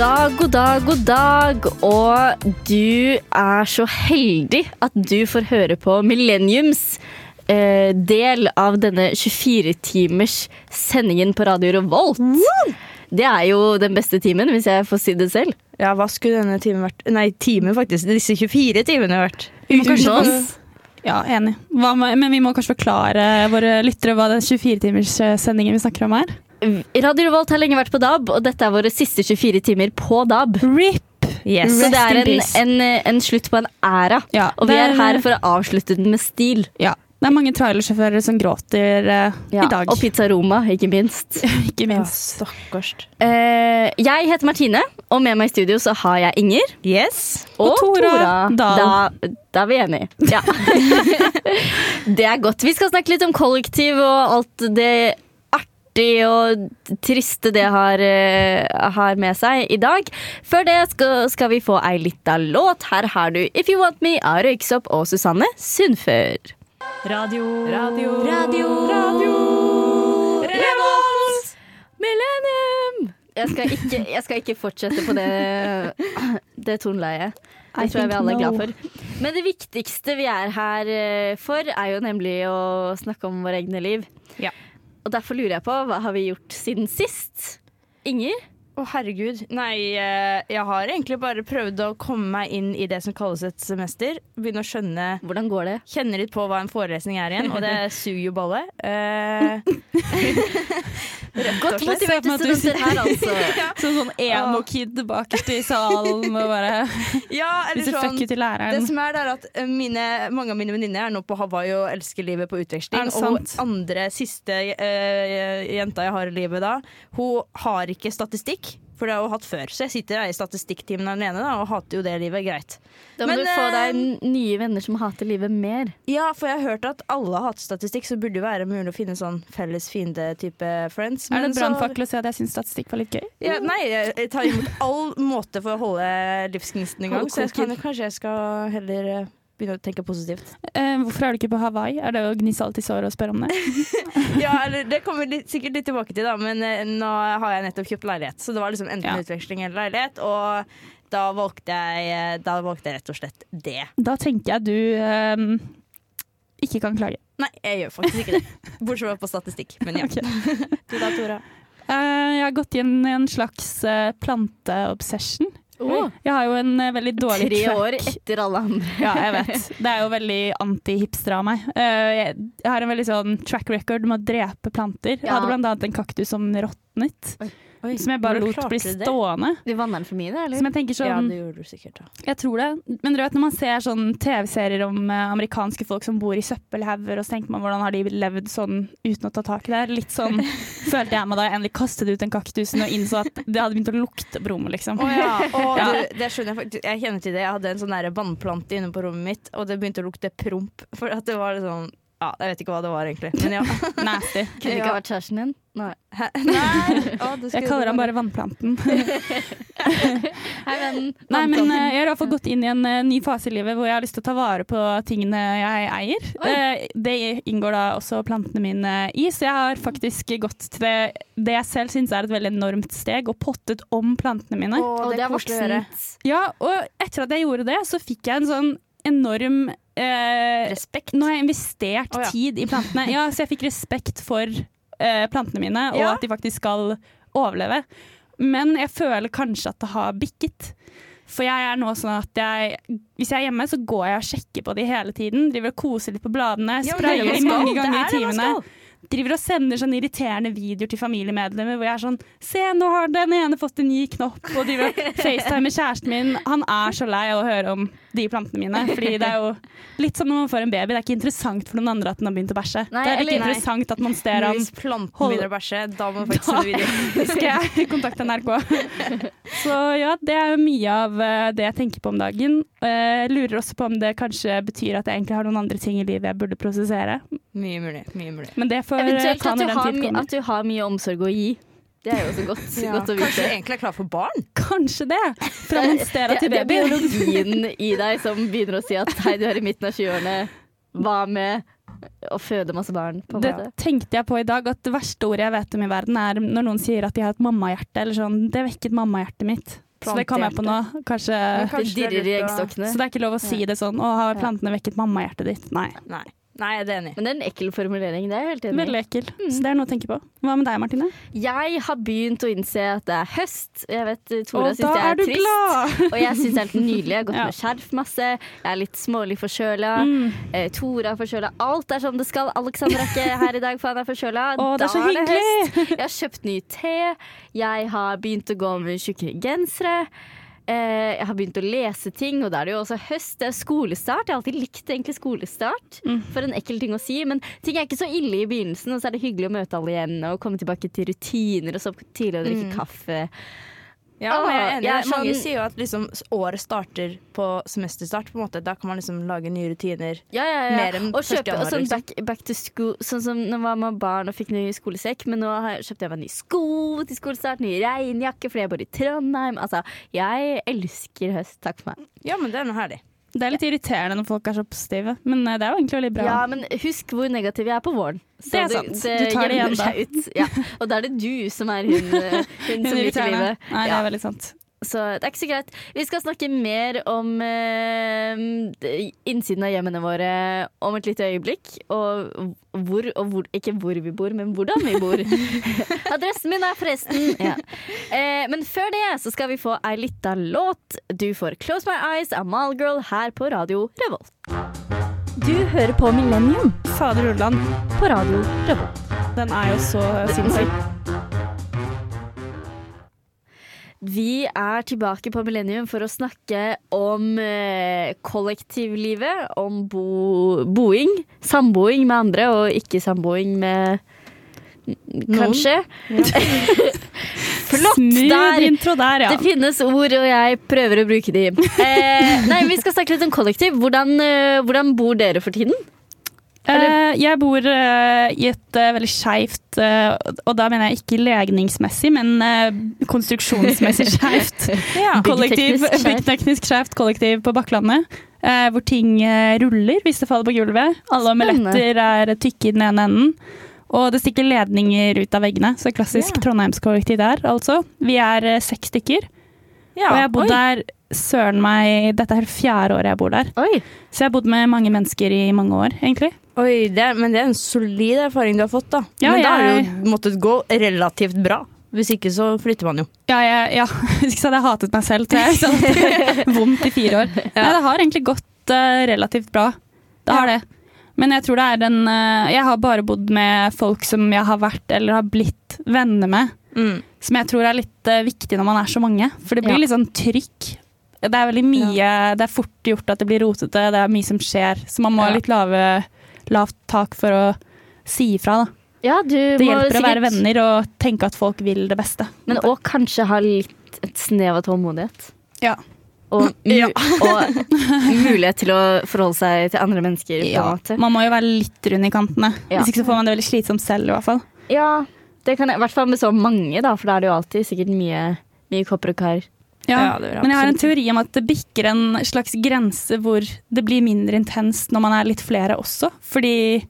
Dag, god dag, god dag. Og du er så heldig at du får høre på Millenniums eh, del av denne 24-timers sendingen på Radio Revolt. Det er jo den beste timen, hvis jeg får si det selv. Ja, hva skulle denne timen vært? Nei, timen faktisk. Disse 24 timene vært. Uten oss. Ja, enig. Hva med, men vi må kanskje forklare våre lyttere hva den 24-timerssendingen vi snakker om er. Radio Revolt har lenge vært på DAB, og dette er våre siste 24 timer på DAB. RIP! Yes. Så det er en, en, en slutt på en æra. Ja, Og vi er her for å avslutte den med stil. Ja. Det er mange trailersjåfører som gråter uh, Ja, i dag. Og Pizza Roma, ikke minst. Ikke Ja, minst. stakkars. Uh, jeg heter Martine, og med meg i studio så har jeg Inger. Yes. Og, Og Tora Dahl. Da, da er vi enige. Ja. det er godt. Vi skal snakke litt om kollektiv og alt det artig og triste det har, eh, har med seg i dag. Før det skal, skal vi få ei lita låt. Her har du If You Want Me av Røyksopp og Susanne Sundfør. Radio. Radio. Radio. Revolt! Millennium! Jeg skal, ikke, jeg skal ikke fortsette på det, det toneleiet. Det tror jeg vi alle er glad for. Men det viktigste vi er her eh, for, er jo nemlig å snakke om våre egne liv. Ja. Og derfor lurer jeg på, hva har vi gjort siden sist? Inger? Å, herregud. Nei, eh, jeg har egentlig bare prøvd å komme meg inn i det som kalles et semester. Begynne å skjønne Hvordan går det? Kjenne litt på hva en forelesning er igjen, og det suger jo balle. Eh, Godt motivert studenter her, altså. Som sånn emo-kid bakerst i salen og bare Ja, eller Hvis sånn fucker til Det som er, det er at eh, mine, mange av mine venninner er nå på Hawaii og elsker livet på utveksling. Er det Og andre siste uh, jenta jeg har i livet da, hun har ikke statistikk. For det har jeg jo hatt før. Så jeg sitter i statistikktimen alene da, og hater jo det livet. Greit. Da må Men, du få eh, deg nye venner som hater livet mer. Ja, for jeg har hørt at alle har hatt statistikk, så burde det være mulig å finne sånn felles fiende-type friends. Er det Men en brannfakkel å si at jeg syns statistikk var litt gøy? Ja, nei, jeg tar imot all måte for å holde livsgnisten i gang. Så jeg kan, kanskje jeg skal heller eh, begynne å tenke positivt. Eh, hvorfor er du ikke på Hawaii? Er det å gni salt i såret og spørre om det? Ja, Det kommer litt, sikkert litt tilbake til, da, men eh, nå har jeg nettopp kjøpt leilighet. Så det var liksom enten Ja. utveksling eller leilighet, og da valgte, jeg, eh, da valgte jeg rett og slett det. Da tenker jeg du eh, ikke kan klage. Nei, jeg gjør faktisk ikke det. Bortsett fra på statistikk. Men ja. Okay. Du da, Tora? Uh, jeg har gått inn i en slags uh, planteobsession. Åh, Jeg har jo en uh, veldig dårlig tre track. år etter alle andre. Ja, jeg vet. Det er jo veldig anti-hipster av meg. Uh, jeg, jeg har en veldig sånn track record med å drepe planter. Jeg hadde blant annet en kaktus som råtnet, Oi, som jeg bare lot bli det? stående. Du vanner den for mye, eller? Som jeg tenker Ja, sånn det gjorde du sikkert. da. Jeg tror det. Men du vet når man ser sånn TV-serier om eh, amerikanske folk som bor i søppelhauger, og så tenker man hvordan har de levd sånn uten å ta tak i det? Litt sånn følte jeg meg da jeg endelig kastet ut den kaktusen og innså at det hadde begynt å lukte på rommet, liksom. Å ja, og Ja. Du, det skjønner jeg. Jeg kjenner til det. Jeg hadde en sånn vannplante inne på rommet mitt, og det begynte å lukte promp. For at det var sånn Ja, jeg vet ikke hva det var egentlig. Men ja. Nasty. Kunne det ikke Ja. ha vært kjæresten din? Nei. Hæ? Nei. Å, Jeg kaller det han bare vannplanten. Hei, vennen. Nei, men eh, jeg har i hvert fall gått inn i en eh, ny fase i livet hvor jeg har lyst til å ta vare på tingene jeg eier. Oi. Eh, det inngår da også plantene mine i, så jeg har faktisk gått til det, det jeg selv syns er et veldig enormt steg, og pottet om plantene mine. Å, det er voksent. Ja, og etter at jeg gjorde det, så fikk jeg en sånn enorm eh, Respekt. Nå har jeg investert oh, ja. tid i plantene. Ja, så jeg fikk respekt for eh, plantene mine, og Ja. at de faktisk skal overleve. Men jeg føler kanskje at det har bikket. For jeg er nå sånn at jeg, hvis jeg er hjemme, så går jeg og sjekker på de hele tiden. Driver og koser litt på bladene, er sprayer ja, de mange ganger i timene. Driver og sender sånne irriterende videoer til familiemedlemmer hvor jeg er sånn Se, nå har den ene fått en ny knopp, og driver og facetimer kjæresten min. Han er så lei av å høre om de plantene mine. Fordi det er jo litt som når man får en baby. Det er ikke interessant for noen andre at den har begynt å bæsje. Nei, det er ikke interessant at man ser Men Hvis planten Hold- begynner å bæsje, da må man faktisk sende video. Skal jeg kontakte NRK? Så ja, det er jo mye av eh, det jeg tenker på om dagen. Eh, Jeg lurer også på om det kanskje betyr at jeg egentlig har noen andre ting i livet jeg burde prosessere. Mye mulig. mye mulig. Men det får eh, Eventuelt ta når den tid kommer. at du har mye omsorg å gi. Det er jo også godt, Ja. godt å Kanskje du egentlig er klar for barn? Kanskje det! Fra monstera til baby. det er biologien i deg som begynner å si at hei, du er i midten av 20-årene. Hva med å føde masse barn? På en Det måte? tenkte jeg på i dag, at det verste ordet jeg vet om i verden, er når noen sier at de har et mammahjerte. Eller sånn, det vekket mammahjertet mitt. Så det kom jeg på nå. Kanskje kanskje det er dirrer i eggstokkene. Så det er ikke lov å si det sånn. Å, har plantene vekket mammahjertet ditt? Nei. Nei. Nei, jeg er enig. Men det er en ekkel formulering. Det er jeg helt enig i. Veldig ekkel. Så det er noe å tenke på. Hva med deg, Martine? Jeg har begynt å innse at det er høst. Jeg vet Tora Og syns jeg er, er du trist. glad! Og jeg syns det er helt nydelig. Jeg har gått Ja. med skjerf masse. Jeg er litt smålig forkjøla. Mm. Eh, Tora er forkjøla. Alt er som det skal. Alexander er ikke her i dag, for han er forkjøla. Å, det er så hyggelig! høst. Jeg har kjøpt ny te. Jeg har begynt å gå med tjukkere gensere. Eh, jeg har begynt å lese ting, og da er det jo også høst. Det er skolestart. Jeg har alltid likt egentlig skolestart. Mm. For en ekkel ting å si. Men ting er ikke så ille i begynnelsen, og så er det hyggelig å møte alle igjen og komme tilbake til rutiner og så tidlig å drikke Mm. kaffe. Ja, men jeg er enig. Jeg Mange sier jo at liksom, året starter på semesterstart. På en måte. Da kan man liksom lage nye rutiner. Ja, ja, ja. Mer enn og 1. kjøpe og sånn liksom. back, back to school. Sånn som når man var barn og fikk ny skolesekk. Men nå har jeg, kjøpte jeg meg ny sko til skolestart, ny regnjakke fordi jeg bor i Trondheim. Altså, jeg elsker høst. Takk for meg. Ja, men det er herlig. Det er litt irriterende når folk er så positive, men eh, det er jo egentlig veldig bra. Ja, men husk hvor negativ jeg er på våren. Så Det er sant. Du tar det igjen da. Ja. Og da er det du som er hun, hun, hun som liker livet. Nei, det er veldig sant. Så det er ikke så greit. Vi skal snakke mer om eh, innsiden av hjemmene våre om et lite øyeblikk. Og hvor og hvor Ikke hvor vi bor, men hvordan vi bor. Adressen min er forresten ja. eh, Men før det så skal vi få ei lita låt. Du får 'Close My Eyes' av Malgirl her på Radio Revolt. Du hører på Millennium Fader Ulland, på Radio Revolt. den er jo så sinnssyk. Vi er tilbake på Millennium for å snakke om eh, kollektivlivet, om bo boing. Samboing med andre, og ikke samboing med Kanskje. Flott! Der! intro der, ja. Det finnes ord, og jeg prøver å bruke de. Eh, nei, Vi skal snakke litt om kollektiv. Hvordan, eh, hvordan bor dere for tiden? Eh, jeg bor eh, i et eh, veldig skeivt, og da mener jeg ikke legningsmessig, men konstruksjonsmessig skeivt. kollektiv, Byggteknisk skjevt kollektiv på Bakklandet. hvor ting ruller hvis det faller på gulvet. Alle omeletter er tykke i den ene enden. Og det stikker ledninger ut av veggene. Så klassisk Ja. Trondheimskollektiv der, altså. Vi er seks stykker. Ja, og jeg har bodd der søren meg Dette er fjerde året jeg bor der. Oi, Så jeg har bodd med mange mennesker i mange år, egentlig. Oi, det, men det er en solid erfaring du har fått, da. Ja, men da har jeg- det jo måttet gå relativt bra. Hvis ikke så flytter man jo. Ja, ja, ja. Hvis ikke så hadde jeg hatet meg selv til jeg hadde vondt i fire år. Nei, det har egentlig gått uh, relativt bra. Det har det. Men jeg tror det er en uh, Jeg har bare bodd med folk som jeg har vært eller har blitt venner med. Mm. Som jeg tror er litt eh, viktig når man er så mange. For det blir Ja. litt sånn trykk. Det er veldig mye Det er fort gjort at det blir rotete, det er mye som skjer. Så man må ha litt lave, lavt tak for å si ifra, da. ja, du Det hjelper å være venner og tenke at folk vil det beste. Men òg kanskje ha litt et snev av tålmodighet. Ja. Og, Ja. og mulighet til å forholde seg til andre mennesker. Ja, man må jo være litt rund i kantene. Ja. Hvis ikke så får man det veldig slitsomt selv. i hvert fall. ja, det kan jeg, i hvert fall med så mange, da, for da er det jo alltid sikkert mye, mye kopper og kar. Ja. Ja, det Men jeg har en teori om at det bikker en slags grense hvor det blir mindre intenst når man er litt flere også. Fordi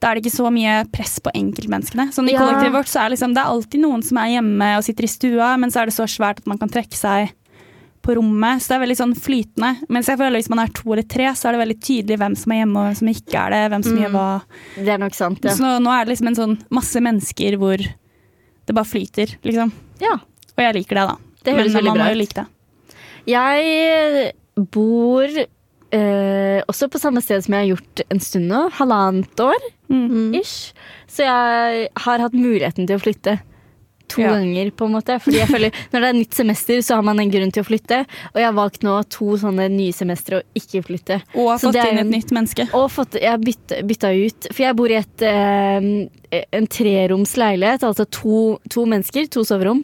da er det ikke så mye press på enkeltmenneskene. Sånn I Ja. kollektivet vårt så er liksom, det er alltid noen som er hjemme og sitter i stua, men så er det så svært at man kan trekke seg på rommet. Så det er veldig sånn flytende. Mens jeg føler hvis man er to eller tre, så er det veldig tydelig hvem som er hjemme og hvem som ikke er det. Hvem som Mm. gjør hva. Det er nok sant, ja. Så nå, nå er det liksom en sånn masse mennesker hvor det bare flyter, liksom. ja. Og jeg liker det, da. Det høres veldig bra ut. like det. Jeg bor Uh, også på samme sted som jeg har gjort en stund nå. Halvannet år, Mm. ish. Så jeg har hatt muligheten til å flytte. To Ja. ganger, på en måte. Fordi jeg føler Når det er nytt semester, så har man en grunn til å flytte. Og jeg har valgt nå to sånne nye semestre å ikke flytte. Og har Så fått inn et nytt menneske. Og fått, jeg har bytta, bytta ut For jeg bor i et, eh, en treroms leilighet, altså to, to mennesker, to soverom.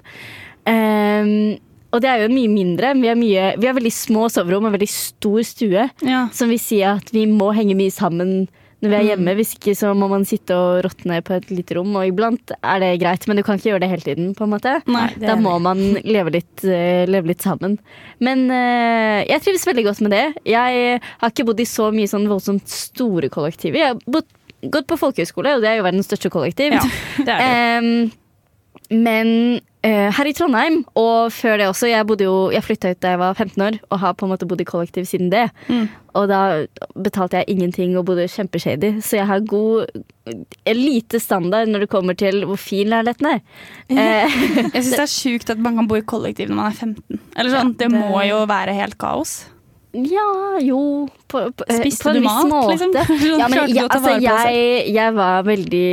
Um, og det er jo mye mindre. Vi har, mye, vi har veldig små soverom og veldig stor stue. Ja. Som vil si at vi må henge mye sammen når vi er hjemme. Hvis ikke så må man sitte og råtne på et lite rom. Og iblant er det greit, men du kan ikke gjøre det hele tiden. på en måte. Nei, da må man leve litt, eh, leve litt sammen. Men eh, jeg trives veldig godt med det. Jeg har ikke bodd i så mye sånn voldsomt store kollektiver. Jeg har bodd, gått på folkehøyskole, og det er jo verdens største kollektiv. Ja, det er det. Em, men eh, her i Trondheim, og før det også Jeg, bodde jo, jeg flytta ut da jeg var 15 år, og har på en måte bodd i kollektiv siden det. Mm. Og da betalte jeg ingenting og bodde kjempeshady, så jeg har god Lite standard når det kommer til hvor fin leiligheten er. Eh, Jeg syns det er sjukt at man kan bo i kollektiv når man er 15. Eller sånn, det, det- må jo være helt kaos. Ja, jo På, på, eh, Spiste på en du viss mat, måte. liksom? Ja, men ja, altså, jeg, jeg var veldig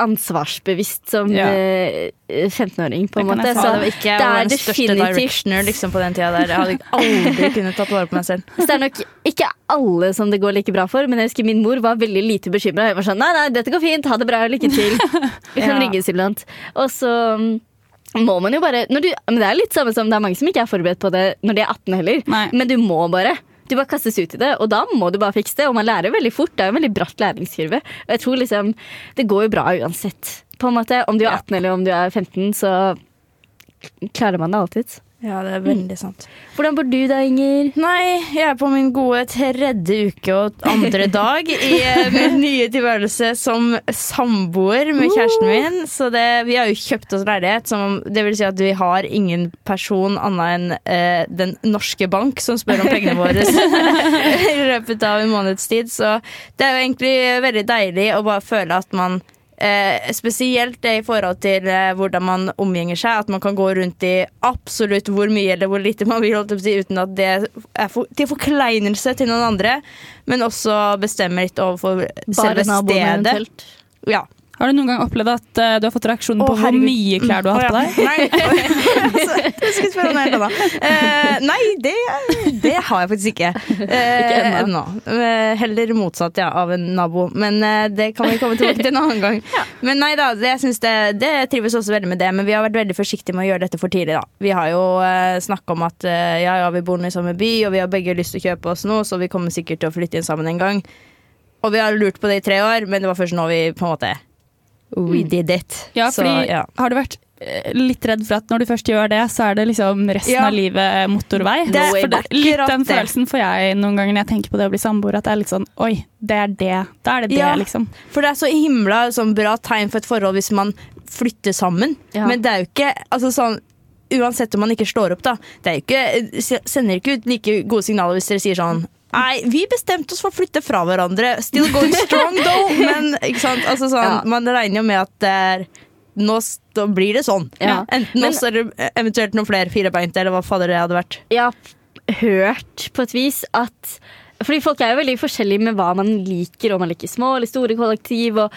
ansvarsbevisst som Ja. eh, 15-åring, på en måte. Så det ikke det er definitivt liksom, på den tida der. Jeg hadde aldri kunnet tatt vare på meg selv. Så det er nok ikke alle som det går like bra for, men jeg husker min mor var veldig lite bekymra. Hun var sånn nei, nei, dette går fint, ha det bra, lykke til. Vi kan Ja. ringes iblant. Og så mm, må man jo bare du, Men det er litt samme som det er mange som ikke er forberedt på det når de er 18 heller. Nei. Men du må bare. Du bare kastes ut i det, og da må du bare fikse det. Og man lærer veldig fort. Det er en veldig bratt læringskurve. Og jeg tror liksom Det går jo bra uansett. På en måte, Om du er 18 eller om du er 15, så klarer man det alltid. Ja, det er veldig sant. Hvordan bor du da, Inger? Nei, jeg er på min gode tredje uke og andre dag i eh, min nye tilværelse som samboer med kjæresten min. Så det, vi har jo kjøpt oss leilighet. Som, det vil si at vi har ingen person annet enn eh, den norske bank som spør om pengene våre i løpet av en måneds tid. Så det er jo egentlig veldig deilig å bare føle at man Eh, spesielt det i forhold til eh, hvordan man omgjenger seg. At man kan gå rundt i absolutt hvor mye eller hvor lite man vil, si, uten at det er for, til forkleinelse til noen andre. Men også bestemme litt overfor selve naboene stedet. eventuelt. Ja. Har du noen gang opplevd at uh, du har fått reaksjon på hvor mye klær du har hatt på deg? Nei, annet. Eh, nei, det, det har jeg faktisk ikke. Ikke ennå. Heller motsatt ja, av en nabo, men det kan vi komme tilbake til en annen gang. Men nei da, det, jeg synes det, det trives også veldig med det, men vi har vært veldig forsiktige med å gjøre dette for tidlig. da. Vi har jo uh, snakka om at ja, ja, vi bor nå i samme by, og vi har begge lyst til å kjøpe oss noe, så vi kommer sikkert til å flytte inn sammen en gang. Og vi har lurt på det i tre år, men det var først nå vi på en måte We did it. Ja, Så, fordi ja. Har du vært eh, litt redd for at når du først gjør det, så er det liksom resten Ja. av livet motorvei? Det er For det, litt den følelsen får jeg noen ganger når jeg tenker på det å bli samboer. At det er litt sånn oi, det er det. Da er det det, Ja. liksom. For det er så himla sånn, bra tegn for et forhold hvis man flytter sammen. Ja. Men det er jo ikke altså, sånn Uansett om man ikke slår opp, da. Det er jo ikke, sender ikke ut like gode signaler hvis dere sier sånn Nei, vi bestemte oss for å flytte fra hverandre. Still going strong, though. Men ikke sant? Altså, sånn, Ja. man regner jo med at det er nå blir det sånn. Ja. Enten Men- oss eller eventuelt noen flere firebeinte, eller hva fader det hadde vært. Jeg har hørt på et vis at Fordi folk er jo veldig forskjellige med hva man liker, om man liker små eller store kollektiv, og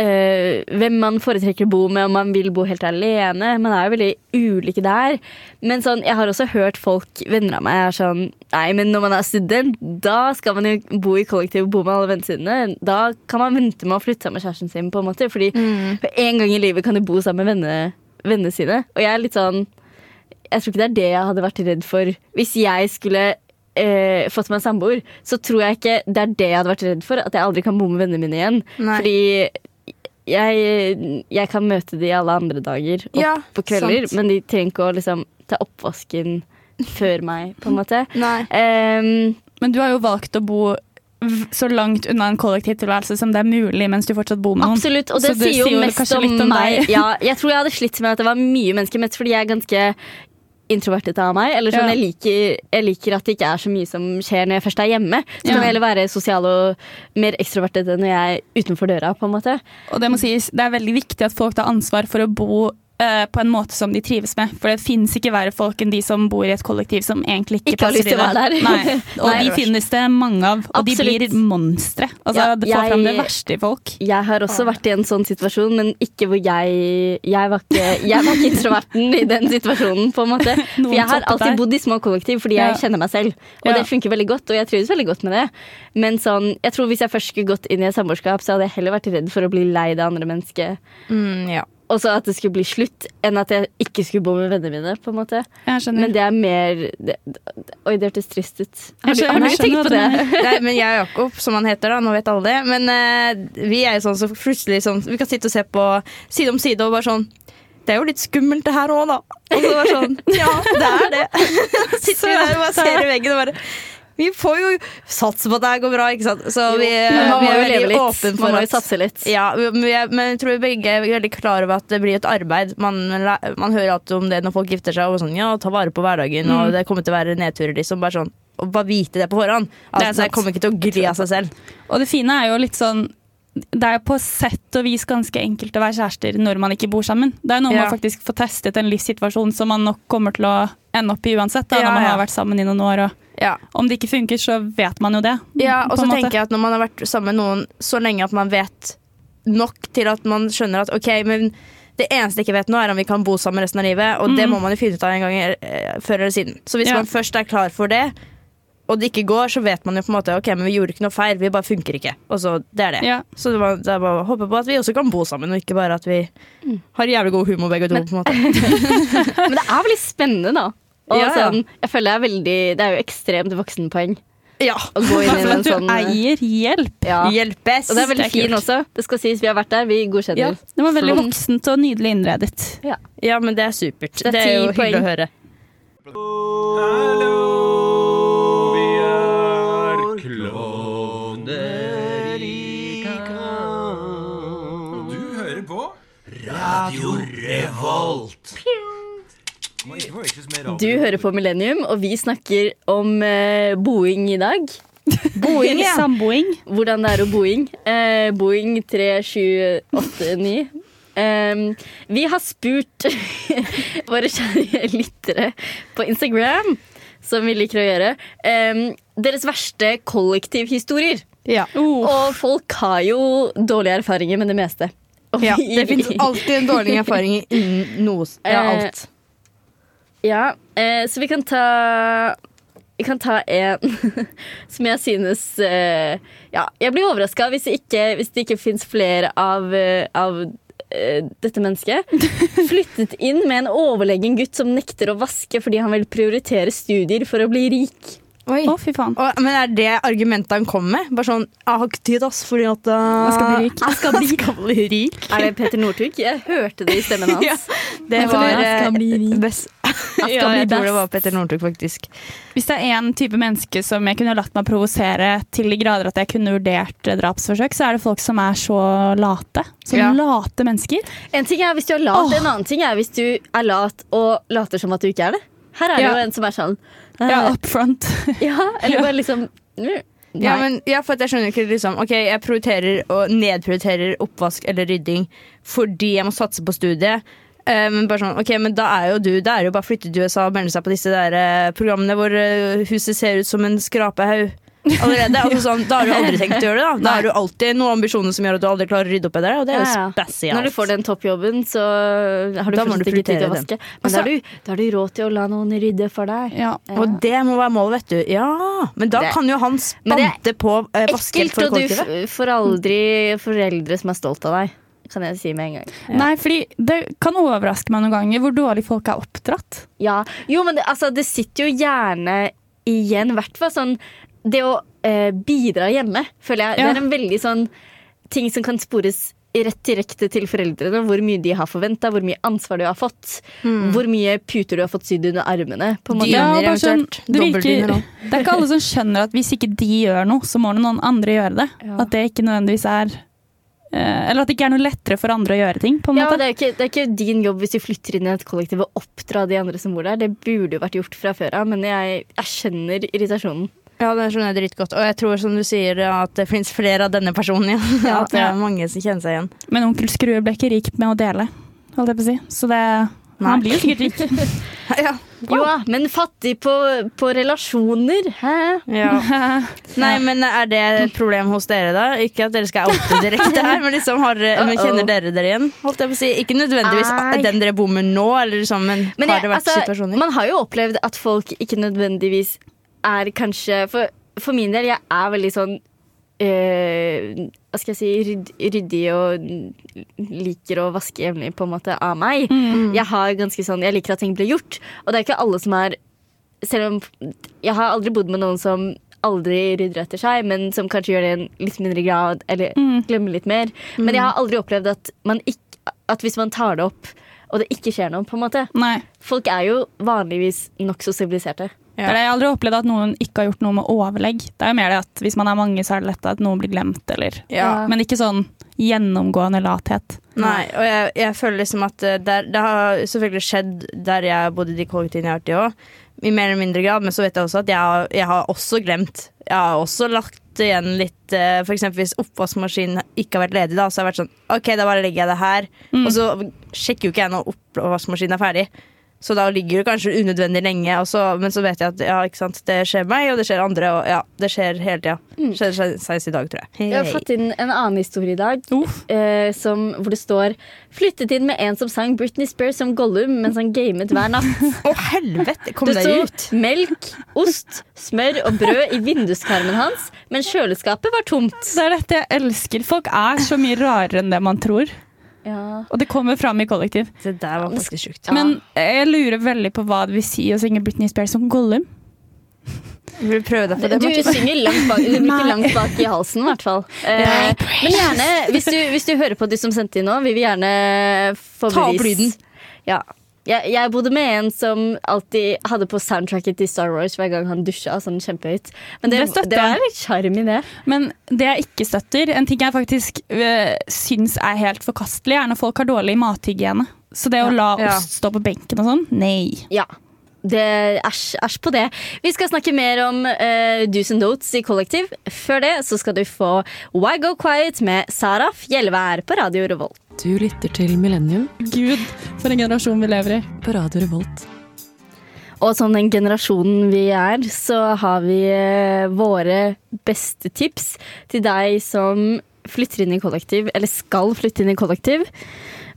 øh, hvem man foretrekker å bo med, om man vil bo helt alene. Man er jo veldig ulike der. Men sånn, jeg har også hørt folk, venner av meg, er sånn Nei, men når man er student, da skal man jo bo i kollektiv og bo med alle vennene sine. Da kan man vente med å flytte sammen med kjæresten sin, på en måte. Fordi for en gang i livet kan du bo sammen med vennene, vennene sine. Og jeg er litt sånn jeg tror ikke det er det jeg hadde vært redd for. Hvis jeg skulle eh, fått meg samboer, så tror jeg ikke det er det jeg hadde vært redd for. At jeg aldri kan bo med vennene mine igjen. Nei. Fordi jeg, jeg kan møte de alle andre dager opp Ja, på kvelder, sant. men de trenger ikke å liksom, ta oppvasken før meg, på en måte. Nei. Ehm, Men du har jo valgt å bo så langt unna en kollektivtilværelse som det er mulig, mens du fortsatt bor med noen. Absolutt, og det, det sier jo mest om, om meg. Ja, jeg tror jeg hadde slitt med at det var mye mennesker, mest fordi jeg er ganske introvertet av meg. Eller sånn, Ja. jeg, liker, jeg liker at det ikke er så mye som skjer når jeg først er hjemme. Så Ja. kan jeg heller være sosial og mer ekstrovertet enn når jeg er utenfor døra. på en måte. Og det må sies, det er veldig viktig at folk tar ansvar for å bo på en måte som de trives med. For det finnes ikke verre folk enn de som bor i et kollektiv som egentlig ikke, Ikke passer lyst til å i det. være der. Nei. Og Nei. de finnes det mange av, og Absolutt. de blir monstre. Altså, Ja, det får fram det jeg- verste i folk. Jeg har også vært i en sånn situasjon, men ikke hvor jeg Jeg var ikke, jeg var ikke introverten i den situasjonen, på en måte. For jeg har alltid bodd i små kollektiv fordi jeg Ja. kjenner meg selv. Og Ja. det funker veldig godt, og jeg trives veldig godt med det. Men sånn, jeg tror hvis jeg først skulle gått inn i et samboerskap, så hadde jeg heller vært redd for å bli lei det andre mennesket. Mm, ja. Og så at det skulle bli slutt, enn at jeg ikke skulle bo med vennene mine. på en måte. Jeg. Men det er mer det, Oi, det hørtes trist ut. Har du, har du tenkt på det? Nei, men jeg og Jakob, som han heter, da, nå vet alle det. Men uh, vi er jo sånn så plutselig sånn Vi kan sitte og se på side om side og bare sånn Det er jo litt skummelt det her òg, da. Og så bare sånn Ja, det er det. Sitter vi der og bare ser i veggen og bare Vi får jo satse på at det her går bra, ikke sant. Så vi, jo, vi er veldig åpne Man for må jo at satse litt. ja, men jeg, men jeg tror vi begge er veldig klar over at det blir et arbeid. Man, man hører alltid om det når folk gifter seg. Og sånn, ja, ta vare på hverdagen, og det kommer til å være nedturer. Liksom, bare sånn, og bare vite det på forhånd. At Det er det, kommer ikke til å gli av seg selv. Og det fine er jo litt sånn det er på sett og vis ganske enkelt å være kjærester når man ikke bor sammen. Det er noe Ja. man faktisk får testet en livssituasjon som man nok kommer til å ende opp i uansett. Da, Ja, når man ja. har vært sammen i noen år. Og Ja. om det ikke funker, så vet man jo det. Ja, og så tenker jeg at når man har vært sammen med noen så lenge at man vet nok til at man skjønner at ok, men det eneste jeg ikke vet nå, er om vi kan bo sammen resten av livet, og det Mhm. må man jo finne ut av en gang eh, før eller siden. Så hvis Ja. man først er klar for det, og det ikke går, så vet man jo på en måte ok, men vi gjorde ikke noe feil, vi bare funker ikke. Og så, det er det. Ja. Så det, var, det er bare å håpe på at vi også kan bo sammen, og ikke bare at vi har jævlig god humor begge to. på en måte. Men det er veldig spennende, da. Og Ja, ja. sånn, jeg føler det er veldig Det er jo ekstremt voksenpoeng Ja. å gå inn i en at du sånn eier hjelp. ja. Hjelpes! Og det er veldig Det er fin kult. også. Det skal sies, vi har vært der. Vi godkjenner. Ja. Det var veldig Flott. voksent og nydelig innredet. Ja, men det er supert. er Det er, jo poeng. hyggelig å høre. Hallo, vi er klovner i kamp. Du hører på Radio Revolt. Må ikke forveksles med radio. Du hører på Millennium, og vi snakker om eh, boing i dag. Boing, ja. Samboing. Hvordan det er å boing. Eh, boing 3789. Um, vi har spurt våre kjære lyttere på Instagram, som vi liker å gjøre, um, deres verste kollektivhistorier. Ja. Uh. Og folk har jo dårlige erfaringer med det meste. Og Ja, vi- det finnes alltid en dårlig erfaring innen noe. Ja, Eh, alt. Ja, eh, så vi kan ta Vi kan ta en som jeg synes eh, Ja, jeg blir overraska hvis, hvis det ikke fins flere av, eh, av eh, dette mennesket. Flyttet inn med en overlegen gutt som nekter å vaske fordi han vil prioritere studier for å bli rik. Oi. Å, fy faen. Og, men er det argumentet han kom med? Bare sånn 'Jeg har ikke tid, ass, fordi at uh, Jeg skal bli rik. Jeg skal bli, skal bli rik. Er det Peter Northug? Jeg hørte det i stemmen hans. Ja. Det Jeg var jeg skal eh, bli rik. best. skal ja, bli jeg tror det var Petter Northug, faktisk. Hvis det er én type menneske som jeg kunne latt meg provosere til de grader at jeg kunne vurdert eh, drapsforsøk, så er det folk som er så late. Som Ja. late mennesker. En ting er hvis du er lat, Åh. en annen ting er hvis du er lat og later som at du ikke er det. Her er det jo en som er sånn Ja, up front. Ja, eller bare liksom mm, Ja, men, ja, for jeg skjønner ikke liksom Ok, jeg prioriterer og nedprioriterer oppvask eller rydding fordi jeg må satse på studiet. Eh, men bare sånn, ok, men da er jo du Da er det jo bare å flytte til USA og melde seg på disse der eh, programmene hvor huset ser ut som en skrapehaug allerede. Altså, sånn, da har du aldri tenkt å gjøre det. Da Da har du alltid noen ambisjoner som gjør at du aldri klarer å rydde opp etter det. Og det er jo Ja, ja. spesielt. Når du får den toppjobben, så har du du ikke tid til å vaske. Men Altså- da har, du, da har du råd til å la noen rydde for deg. Ja. Og det må være målet, vet du. Ja, Men da Det- kan jo han Men spante på eh, vaskehjelp Ekkelt, for og du kollektivet. f- får aldri foreldre som er stolt av deg. Kan jeg si med en gang. Nei, fordi det kan overraske meg noen ganger hvor dårlig folk er oppdratt. Ja, jo, men det, altså, det sitter jo gjerne igjen, i hvert fall sånn Det å eh, bidra hjemme, føler jeg. Ja. Det er en veldig sånn ting som kan spores rett direkte til foreldrene. Hvor mye de har forventa, hvor mye ansvar du har fått. Hvor mye puter du har fått sydd under armene. På en måte. Dyner bare sånn, det, virker, det er ikke alle som skjønner at hvis ikke de gjør noe, så må noen andre gjøre det. Ja. At det ikke nødvendigvis er eh, Eller at det ikke er noe lettere for andre å gjøre ting. på en Ja, måte. det, er ikke, det er ikke din jobb hvis du flytter inn i et kollektiv og oppdra de andre som bor der. Det burde jo vært gjort fra før av, men jeg, jeg skjønner irritasjonen. Ja, det skjønner jeg dritgodt. Og jeg tror, som du sier, at det fins flere av denne personen. Ja. at det er mange som kjenner seg igjen. Men onkel Skrue ble ikke rik med å dele, holdt jeg på å si. Så det, Nei. han blir jo sikkert rik. Ja. Jo men fattig på, på relasjoner. Hæ? Ja. Nei, men er det et problem hos dere, da? Ikke at dere skal oute direkte her, men liksom har, men Uh-oh. kjenner dere dere igjen? Holdt jeg på å si. Ikke nødvendigvis Ai. den dere bor med nå, eller liksom, men, Men har det vært altså, situasjoner? man har jo opplevd at folk ikke nødvendigvis er kanskje For, for min del, jeg er veldig sånn eh, hva skal jeg si, rydd, ryddig og liker å vaske jevnlig på en måte av meg. Jeg har ganske sånn, jeg liker at ting blir gjort. Og det er ikke alle som er Selv om jeg har aldri bodd med noen som aldri rydder etter seg, men som kanskje gjør det i en litt mindre grad, eller glemmer litt mer. Men jeg har aldri opplevd at, man ikke, at hvis man tar det opp, og det ikke skjer noe, på en måte Nei. Folk er jo vanligvis nokså siviliserte. Er jeg har aldri opplevd at noen ikke har gjort noe med overlegg. Det er jo mer det at hvis man er mange, så er det lett at noen blir glemt, eller Ja. Men ikke sånn gjennomgående lathet. Nei, og jeg, jeg føler liksom at eh, der, det har selvfølgelig skjedd der jeg har bodd i de kollektivene jeg har vært i òg, i mer eller mindre grad, men så vet jeg også at jeg har, jeg har også glemt. Jeg har også lagt igjen litt F.eks. For eksempel hvis oppvaskmaskinen ikke har vært ledig, da, så har jeg vært sånn OK, da bare legger jeg det her. Og så sjekker jo ikke jeg når oppvaskmaskinen er ferdig. Så da ligger det kanskje unødvendig lenge, så, men så vet jeg at ja, ikke sant, det skjer meg, og det skjer andre, og ja, det skjer hele tida. Det skjer senest i dag, tror jeg. Jeg har fått inn en annen historie i dag, eh, som, hvor det står 'Flyttet inn med en som sang Britney Spears som Gollum mens han gamet hver natt'. Å, helvete! Kom Det deg ut! melk, ost, smør og brød i vinduskarmen hans, men kjøleskapet var tomt. Det er dette jeg elsker. Folk er så mye rarere enn det man tror. Ja. Og det kommer fram i kollektiv. Det der var faktisk sjukt. Men jeg lurer veldig på hva det vil si å synge Britney Spears som Gollum. Vil du prøve deg på det? Du Martin? synger langt bak, du langt bak i halsen, i hvert fall. Eh, men gjerne, hvis du, hvis du hører på de som sendte inn nå, vi vil gjerne få Ta opp bevis. lyden. Ja. Jeg, jeg bodde med en som alltid hadde på soundtracket til Star Wars hver gang han dusja. Sånn kjempehøyt. Men det, Det det jeg. litt sjarm i det. Men det jeg ikke støtter, en ting jeg faktisk øh, syns er helt forkastelig, er når folk har dårlig mathygiene. Så det å la Ja. ost stå på benken og sånn, nei. Ja. Det- Æsj på det. Vi skal snakke mer om uh, Do's and Don'ts i kollektiv. Før det så skal du få Why Go Quiet med Sara Fjellvær på Radio Revolt. Du lytter til Millennium Gud, for en generasjon vi lever i. på Radio Revolt. Og som den generasjonen vi er, så har vi eh, våre beste tips til deg som flytter inn i kollektiv, eller skal flytte inn i kollektiv.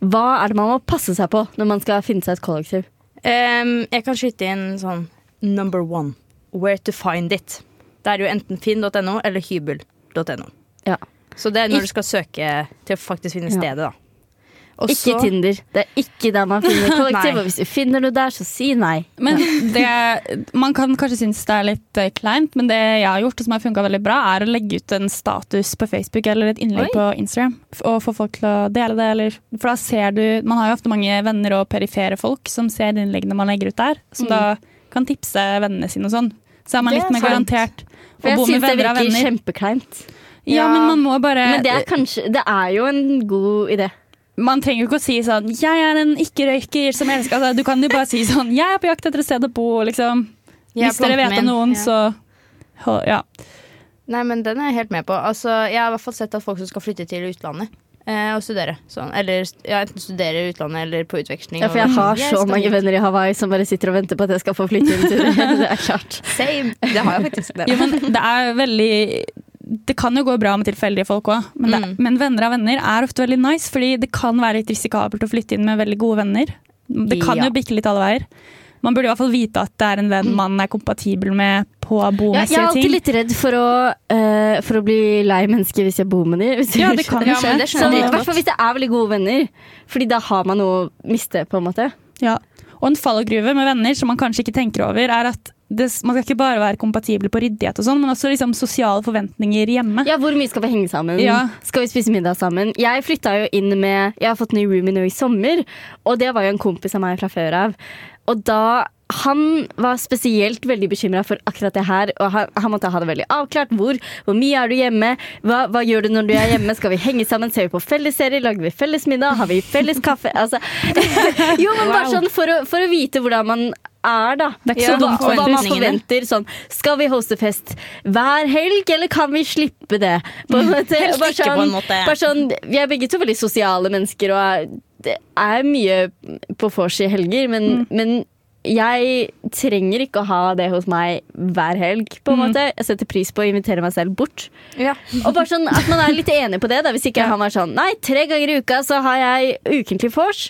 Hva er det man må passe seg på når man skal finne seg et kollektiv? Um, jeg kan skyte inn sånn number one. Where to find it. Det er jo enten finn.no eller hybel.no. Ja. Så det er når du skal søke til å faktisk finne stedet, da. Og Ikke så- Tinder. Det er ikke der man finner kollektiv. Og hvis du finner noe der, så si nei. Men det, man kan kanskje synes det er litt eh, kleint, men det jeg har gjort, og som har funka veldig bra, er å legge ut en status på Facebook eller et innlegg Oi. på Instagram. Og få folk til å dele det. Eller, for da ser du Man har jo ofte mange venner og perifere folk som ser innleggene man legger ut der, som da kan tipse vennene sine og sånn. Så er man litt er mer garantert For å jeg bo med syns det venner av virker venner. kjempekleint. Ja, men man må bare Men det er kanskje Det er jo en god idé. Man trenger jo ikke å si sånn 'jeg er en ikke-røyker som elsker altså, Du kan jo bare si sånn 'jeg er på jakt etter et sted å bo', liksom. Hvis dere vet om noen, Ja. så ja. Nei, men den er jeg helt med på. Altså, jeg har i hvert fall sett at folk som skal flytte til utlandet eh, og studere. Sånn, eller ja, enten studere i utlandet eller på utveksling. Ja, for jeg har så jeg mange venner i Hawaii som bare sitter og venter på at jeg skal få flytte inn til det. Det er klart. Same. Det har jeg faktisk. Jo, men det er veldig Det kan jo gå bra med tilfeldige folk òg, men, Mm. men venner av venner er ofte veldig nice, fordi det kan være litt risikabelt å flytte inn med veldig gode venner. Det kan Ja. jo bikke litt alle veier. Man burde i hvert fall vite at det er en venn man er kompatibel med på Ja, jeg er alltid ting. litt redd for å, uh, for å bli lei mennesker hvis jeg bor med dem. Ja, det kan skje. Ja, Sånn, I hvert fall hvis det er veldig gode venner. Fordi da har man noe å miste, på en måte. Ja. Og en fallgruve med venner som man kanskje ikke tenker over, er at det, man skal ikke bare være kompatibel på ryddighet og sånn, men også liksom sosiale forventninger hjemme. Ja, Hvor mye skal vi henge sammen? Ja. Skal vi spise middag sammen? Jeg flytta jo inn med Jeg har fått ny roomie nå i sommer, og det var jo en kompis av meg fra før av. Og da han var spesielt veldig bekymra for akkurat det her. Og han, han måtte ha det veldig avklart. Hvor, hvor mye er du hjemme? Hva, hva gjør du når du er hjemme? Skal vi henge sammen? Ser vi på fellesserier? Lager vi felles middag? Har vi felles kaffe? Altså, jo, men bare sånn for å, for å vite hvordan man er, da. Det er ikke Ja, så dumt og hva man forventer. Sånn, skal vi hoste fest hver helg, eller kan vi slippe det? På en måte, Helst bare ikke, på en måte. Bare sånn, vi er begge to veldig sosiale mennesker, og er, det er mye på vors i helger, men, Mm. men jeg trenger ikke å ha det hos meg hver helg, på en måte. Jeg setter pris på å invitere meg selv bort. Ja. Og bare sånn at man er litt enig på det, da. Hvis ikke han var sånn Nei, tre ganger i uka så har jeg ukentlig vors.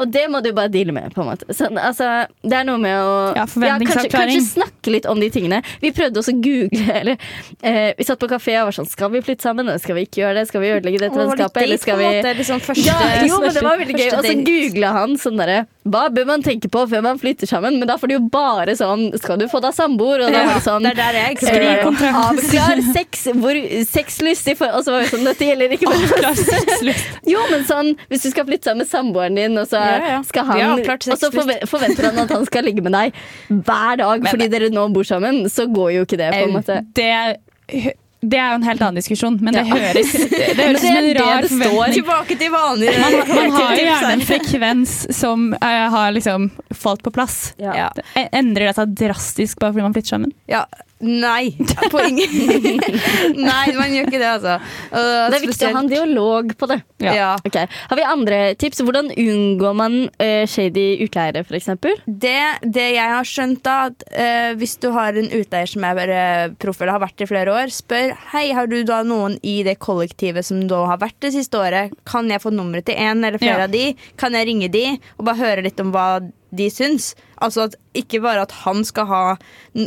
Og det må du bare deale med, på en måte. Sånn, altså, det er noe med å Ja, kanskje, forventningsavklaring. kanskje snakke litt om de tingene. Vi prøvde også å google, eller eh, Vi satt på kafé og var sånn Skal vi flytte sammen? Skal vi ikke gjøre det? Skal vi ødelegge dette vennskapet? Eller skal vi måte, liksom første, ja, jo, men det var veldig gøy. Og så googla han sånn derre Hva bør man tenke på før man flytter sammen? Men da får du jo bare sånn Skal du få deg samboer? Og da var det sånn Det er der jeg eh. Avklar sex, hvor sexlyst i forhold Og så var vi sånn Dette gjelder ikke bare Jo, men sånn Hvis du skal flytte sammen med samboeren din, og så skal han Og så forventer han at han skal ligge med deg hver dag fordi dere nå bor sammen, så går jo ikke det, på en måte. Det, det er jo en helt annen diskusjon, men det Ja. høres Det høres det som en rar forventning. Tilbake til vanlig Man, man har jo gjerne en frekvens som uh, har liksom falt på plass. Ja. Endrer det seg drastisk bare fordi man flytter sammen? Ja, nei. På ingen Nei, man gjør ikke det, altså. Det er viktig å ha en dialog på det. Ja. Ok, Har vi andre tips? Hvordan unngår man uh, shady utleiere, f.eks.? Det, det jeg har skjønt, da, at uh, hvis du har en utleier som er uh, proff eller har vært i flere år, spør hei, har du da noen i det kollektivet som da har vært det siste året. Kan jeg få nummeret til en eller flere Ja. av de? Kan jeg ringe de og bare høre litt om hva de syns? Altså at Ikke bare at han skal ha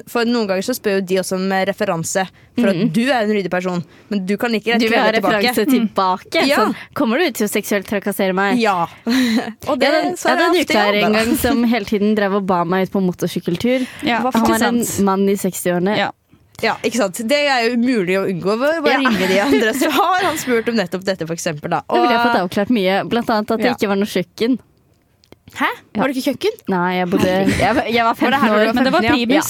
For noen ganger så spør jo de også om referanse. For at du er en ryddig person, men du kan ikke Du vil ha tilbake. referanse tilbake? Ja. Sånn, kommer du til å seksuelt trakassere meg? Ja. og det Jeg hadde, så jeg hadde en er utleier en gang som hele tiden drev og ba meg ut på motorsykkeltur. Ja, Han var en mann i 60-årene. Ja. Ja, ikke sant? Det er jo umulig å unngå. Bare Ja. ringe de andre. Så har han spurt om nettopp dette, for eksempel. Da. Da ville jeg fått avklart mye, blant annet at det Ja. ikke var noe kjøkken. Hæ? Var det ikke kjøkken? Nei, jeg bodde Jeg, var- jeg var Var 15 her når du år. Men det var 15, ja.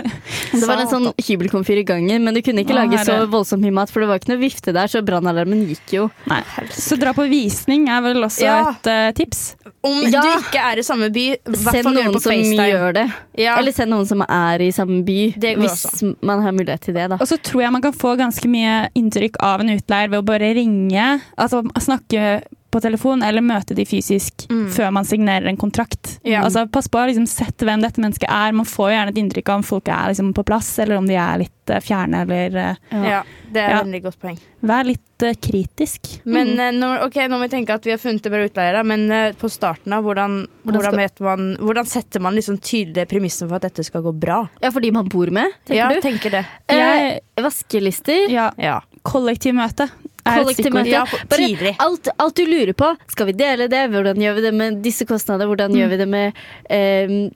Det var en sånn hybelkomfyr i gangen, men du kunne ikke lage så voldsomt mye mat, for det var ikke noe vifte der, så brannalarmen gikk jo. Nei. Så dra på visning er vel også Ja. et uh, tips. Om Ja. du ikke er i samme by, Send noen på som FaceTime. gjør det. Ja. Eller send noen som er i samme by, hvis også. man har mulighet til det. da. Og så tror jeg man kan få ganske mye inntrykk av en utleier ved å bare ringe, altså snakke på telefon eller møte de fysisk Mm. før man signerer en kontrakt. Ja. Altså Pass på å liksom, sette hvem dette mennesket er. Man får gjerne et inntrykk av om folk er liksom, på plass, eller om de er litt uh, fjerne, eller uh, Ja, det er Ja. et veldig godt poeng. Vær litt uh, kritisk. Men mm. når, ok, nå må vi tenke at vi har funnet det bra utleiere, men på starten av hvordan, Hvordan hvordan, vet man, hvordan setter man liksom tydelige premisser for at dette skal gå bra? Ja, for de man bor med, tenker ja, du? tenker det. Eh, vaskelister. Ja, Ja. kollektivmøte. Kollektivmøte. Ja, på- Bare alt, alt du lurer på. Skal vi dele det? Hvordan gjør vi det med disse kostnader? Hvordan gjør vi det med eh,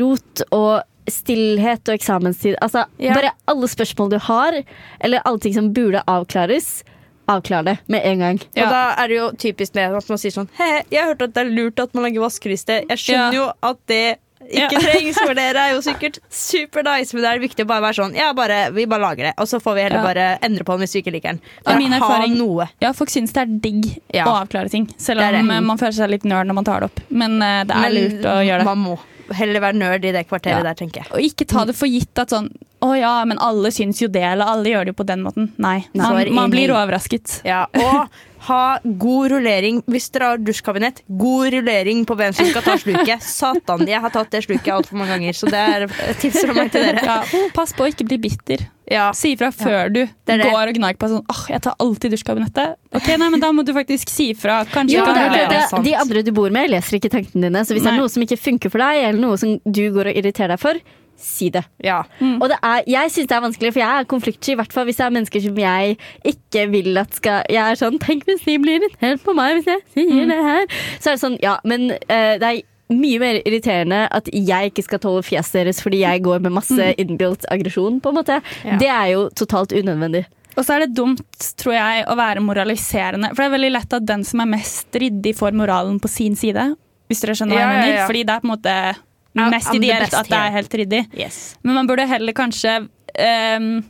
rot og stillhet og eksamenstid? Altså, Ja. Bare alle spørsmål du har, eller alle ting som burde avklares, avklar det med en gang. Og da er det jo typisk det at man sier sånn He, jeg har hørt at det er lurt at man lager vaskeliste. Jeg skjønner Ja. jo at det ikke trengs, for dere er jo sikkert super nice, men det er viktig å bare være sånn Ja, bare, vi bare lager det, og så får vi heller bare endre på den hvis vi ikke liker den. Bare min ha noe. Ja, folk syns det er digg Ja. å avklare ting, selv om eh, man føler seg litt nerd når man tar det opp. Men uh, det er Men lurt å gjøre det. Man må heller være nerd i det kvarteret Ja. der, tenker jeg. Og ikke ta det for gitt at sånn Å ja, men alle syns jo det, eller alle gjør det jo på den måten. Nei. Man, man blir overrasket. Ja, og ha god rullering. Hvis dere har dusjkabinett, god rullering på hvem som skal ta sluket. Satan, jeg har tatt det sluket altfor mange ganger, så det er et tips fra meg til dere. Ja, pass på å ikke bli bitter. Ja. Si ifra før du det det. går og gnager på sånn åh, jeg tar alltid dusjkabinettet. Ok, nei, men Da må du faktisk si ifra. Kanskje Jo, kan det, det, de andre du bor med, leser ikke tankene dine. Så hvis det er noe som ikke funker for deg, eller noe som du går og irriterer deg for, si det. Ja. Og det er, jeg syns det er vanskelig, for jeg er konfliktsky. I hvert fall hvis det er mennesker som jeg ikke vil at skal Jeg er sånn Tenk hvis de blir irritert på meg hvis jeg sier det her. Så er det sånn, ja, men uh, det er mye mer irriterende at jeg ikke skal tåle fjeset deres fordi jeg går med masse innbilt aggresjon, på en måte. Ja. Det er jo totalt unødvendig. Og så er det dumt, tror jeg, å være moraliserende. For det er veldig lett at den som er mest ryddig, får moralen på sin side. Hvis dere skjønner hva jeg ja, mener. ja. Fordi det er på en måte mest ideelt at det er helt ryddig. Yes. Men man burde heller kanskje ehm,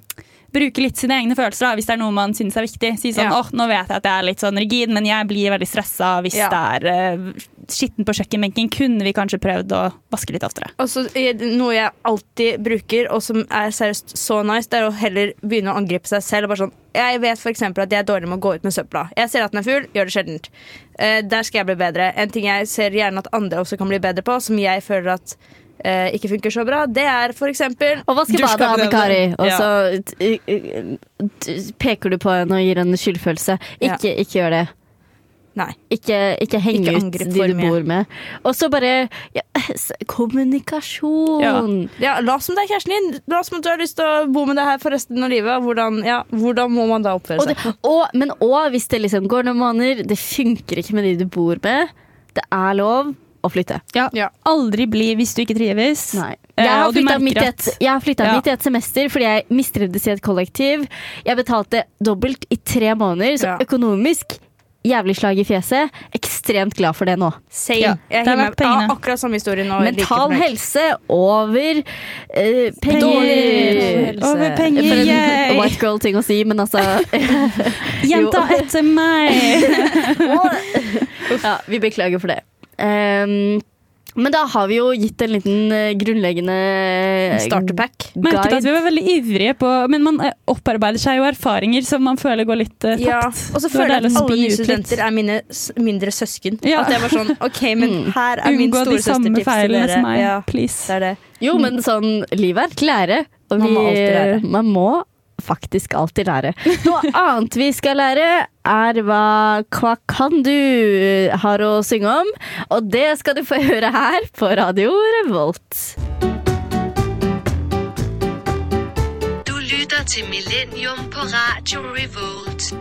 bruke litt sine egne følelser da, hvis det er noe man syns er viktig. Si sånn åh, nå vet jeg at jeg er litt sånn rigid, men jeg blir veldig stressa hvis det er uh, skitten på kjøkkenbenken. Kunne vi kanskje prøvd å vaske litt oftere? Også, det Noe jeg alltid bruker, og som er seriøst så nice, det er å heller begynne å angripe seg selv. Og bare sånn, jeg vet eksempel at jeg er dårlig med å gå ut med søpla. Jeg ser at den er full, gjør det sjeldent. Uh, der skal jeg bli bedre. En ting jeg ser gjerne at andre også kan bli bedre på, som jeg føler at eh, ikke funker så bra, det er for eksempel Og vaske badet, prøve Anne-Kari. det. Og så t- t- peker du på henne og gir henne skyldfølelse. Ikke, ikke gjør det. Nei. Ikke, ikke heng Ikke ut de for du mye. bor med. Og så bare ja, s- kommunikasjon. Ja, La som det er kjæresten din. La som at du har lyst til å bo med det her for resten av livet. Hvordan, ja, hvordan må man da oppføre Og det, seg? og, men òg hvis det liksom går noen måneder, det funker ikke med de du bor med. Det er lov å flytte. Ja. Ja. Aldri bli hvis du ikke trives. Nei. Eh, Jeg har flytta midt, et- jeg har Ja. midt i et semester fordi jeg mistrivdes i et kollektiv. Jeg betalte dobbelt i tre måneder, så Ja. økonomisk jævlig slag i fjeset. Ekstremt glad for det nå. Same. Ja, jeg det har vært pengene. ja, akkurat samme historie nå. Mental helse over eh, penger. Dårlig helse. Over penger, For en white girl-ting å si, men altså Jenta etter meg! Ja, vi beklager for det. Ehm, men da har vi jo gitt en liten eh, grunnleggende Starterpack. Merket at vi var veldig ivrige på Men man eh, opparbeider seg jo erfaringer som man føler går litt eh, tapt. Ja, og så føler jeg at alle nye studenter er mine mindre søsken. Ja. At jeg var sånn OK, men Mm. her er min Unngå de samme til feilene dere. som meg. Ja, Please. det er det. Jo, men sånn, livet er klære, lære. Og Man må alltid lære. Man må faktisk alltid lære. Noe annet vi skal lære, er hva Hva kan du har å synge om? Og det skal du få høre her på Radio Revolt. Du lytter til Millennium på Radio Revolt.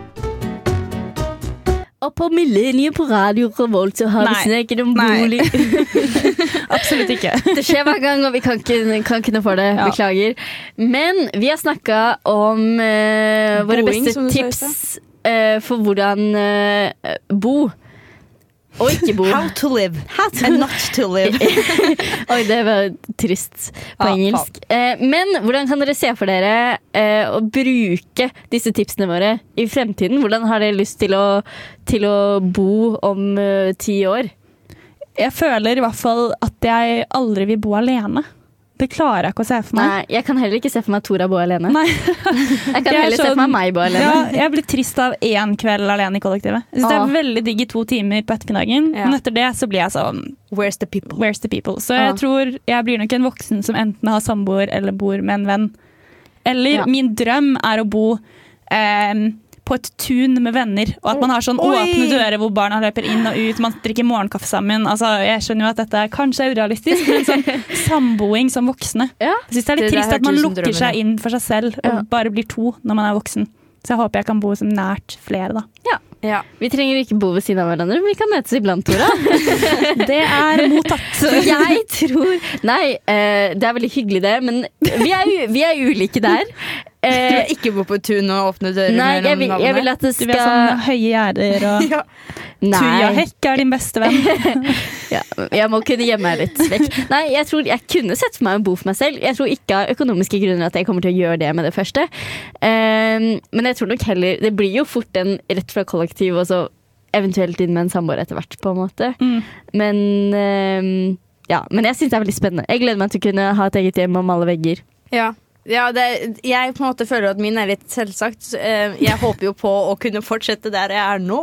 Og på Millennium på Radio Revolt så har vi Nei. snakket om bolig. Absolutt ikke. Det skjer hver gang, og vi kan ikke, kan ikke noe for det. Ja. Beklager. Men vi har snakka om eh, våre Boing, beste tips eh, for hvordan eh, bo. Og ikke bo. How to live How to- and not to live. Oi, det var trist på Ja, engelsk. Eh, men hvordan kan dere se for dere eh, å bruke disse tipsene våre i fremtiden? Hvordan har dere lyst til å, til å bo om eh, ti år? Jeg føler i hvert fall at jeg aldri vil bo alene. Det klarer jeg ikke å se for meg. Nei, jeg kan heller ikke se for meg Tora bo alene. Nei. Jeg kan heller er se sånn- for meg meg bo alene. Ja, jeg blir trist av én kveld alene i kollektivet. Jeg synes Det er veldig digg i to timer på ettermiddagen, Ja. men etter det så blir jeg sånn Where's the people? Where's the people? Så Ah. jeg tror jeg blir nok en voksen som enten har samboer eller bor med en venn. Eller Ja. min drøm er å bo eh, på et tun med venner, og at man har sånn Oi! åpne dører hvor barna løper inn og ut, man drikker morgenkaffe sammen. Altså, jeg skjønner jo at dette kanskje er urealistisk, men sånn samboing som voksne. Ja. Jeg synes det er litt Det trist at man lukker drømmen, seg inn for seg selv og Ja. bare blir to når man er voksen. Så jeg håper jeg kan bo så nært flere, da. Ja. Vi trenger ikke bo ved siden av hverandre, men vi kan møtes iblant, Tora. Det er mottatt. Jeg tror Nei, eh, det er veldig hyggelig det, men vi er, u- vi er ulike der. Du Eh, vil ikke bo på tun og åpne dører nei, jeg vil, jeg vil at det Du vil ha sånn skal høye gjerder og Ja. Tuja Hekk er din beste venn. Ja, jeg må kunne gjemme meg litt vekk. Nei, jeg tror jeg kunne sett for meg å bo for meg selv. Jeg tror ikke av økonomiske grunner at jeg kommer til å gjøre det med det første. Um, men jeg tror nok heller Det blir jo fort en rett fra kollektiv, og så eventuelt inn med en samboer etter hvert, på en måte. Mm. Men um, ja, men jeg syns det er veldig spennende. Jeg gleder meg til å kunne ha et eget hjem og male vegger. Ja. Ja, det, jeg på en måte føler at min er litt selvsagt. Eh, Jeg håper jo på å kunne fortsette der jeg er nå.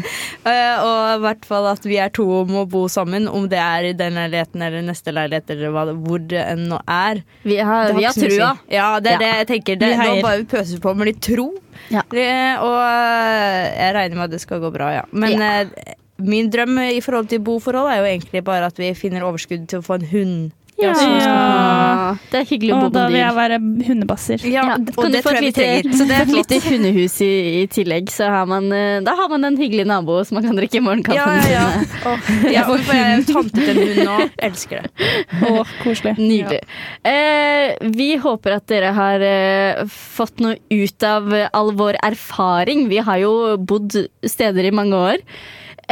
Eh, og i hvert fall at vi er to om å bo sammen, om det er i den leiligheten eller neste leilighet eller hva, hvor det enn nå er. Vi har, vi har trua. Ja, det er Ja. det jeg tenker. Det, nå bare bare pøser vi på med litt tro. Ja. Det- Og eh, jeg regner med at det skal gå bra, ja. Men Ja. eh, min drøm i forhold til boforhold er jo egentlig bare at vi finner overskudd til å få en hund. Ja. Ja. Det er hyggelig å Og bo da med vil jeg dyr. være hundebasser. Ja, Ja, og kan du det få tror et jeg vi lite, trenger. Så det er et lite hundehus i, i tillegg, så har man, eh, da har man en hyggelig nabo som man kan drikke morgenkaffen Ja, ja, ja. med. Åh, ja, for jeg tante til en hund nå. Elsker det. Å, koselig. Nydelig. Eh, vi håper at dere har eh, fått noe ut av all vår erfaring. Vi har jo bodd steder i mange år.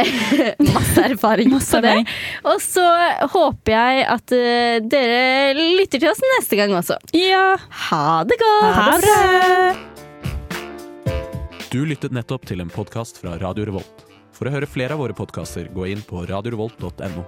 Masse erfaring Masse på det. erfaring. Og så håper jeg at eh, dere lytter til oss neste gang også. Ja. Ha det godt! Ha det! Du lyttet nettopp til en podkast fra Radio Revolt. For å høre flere av våre podkaster, gå inn på radiorevolt.no.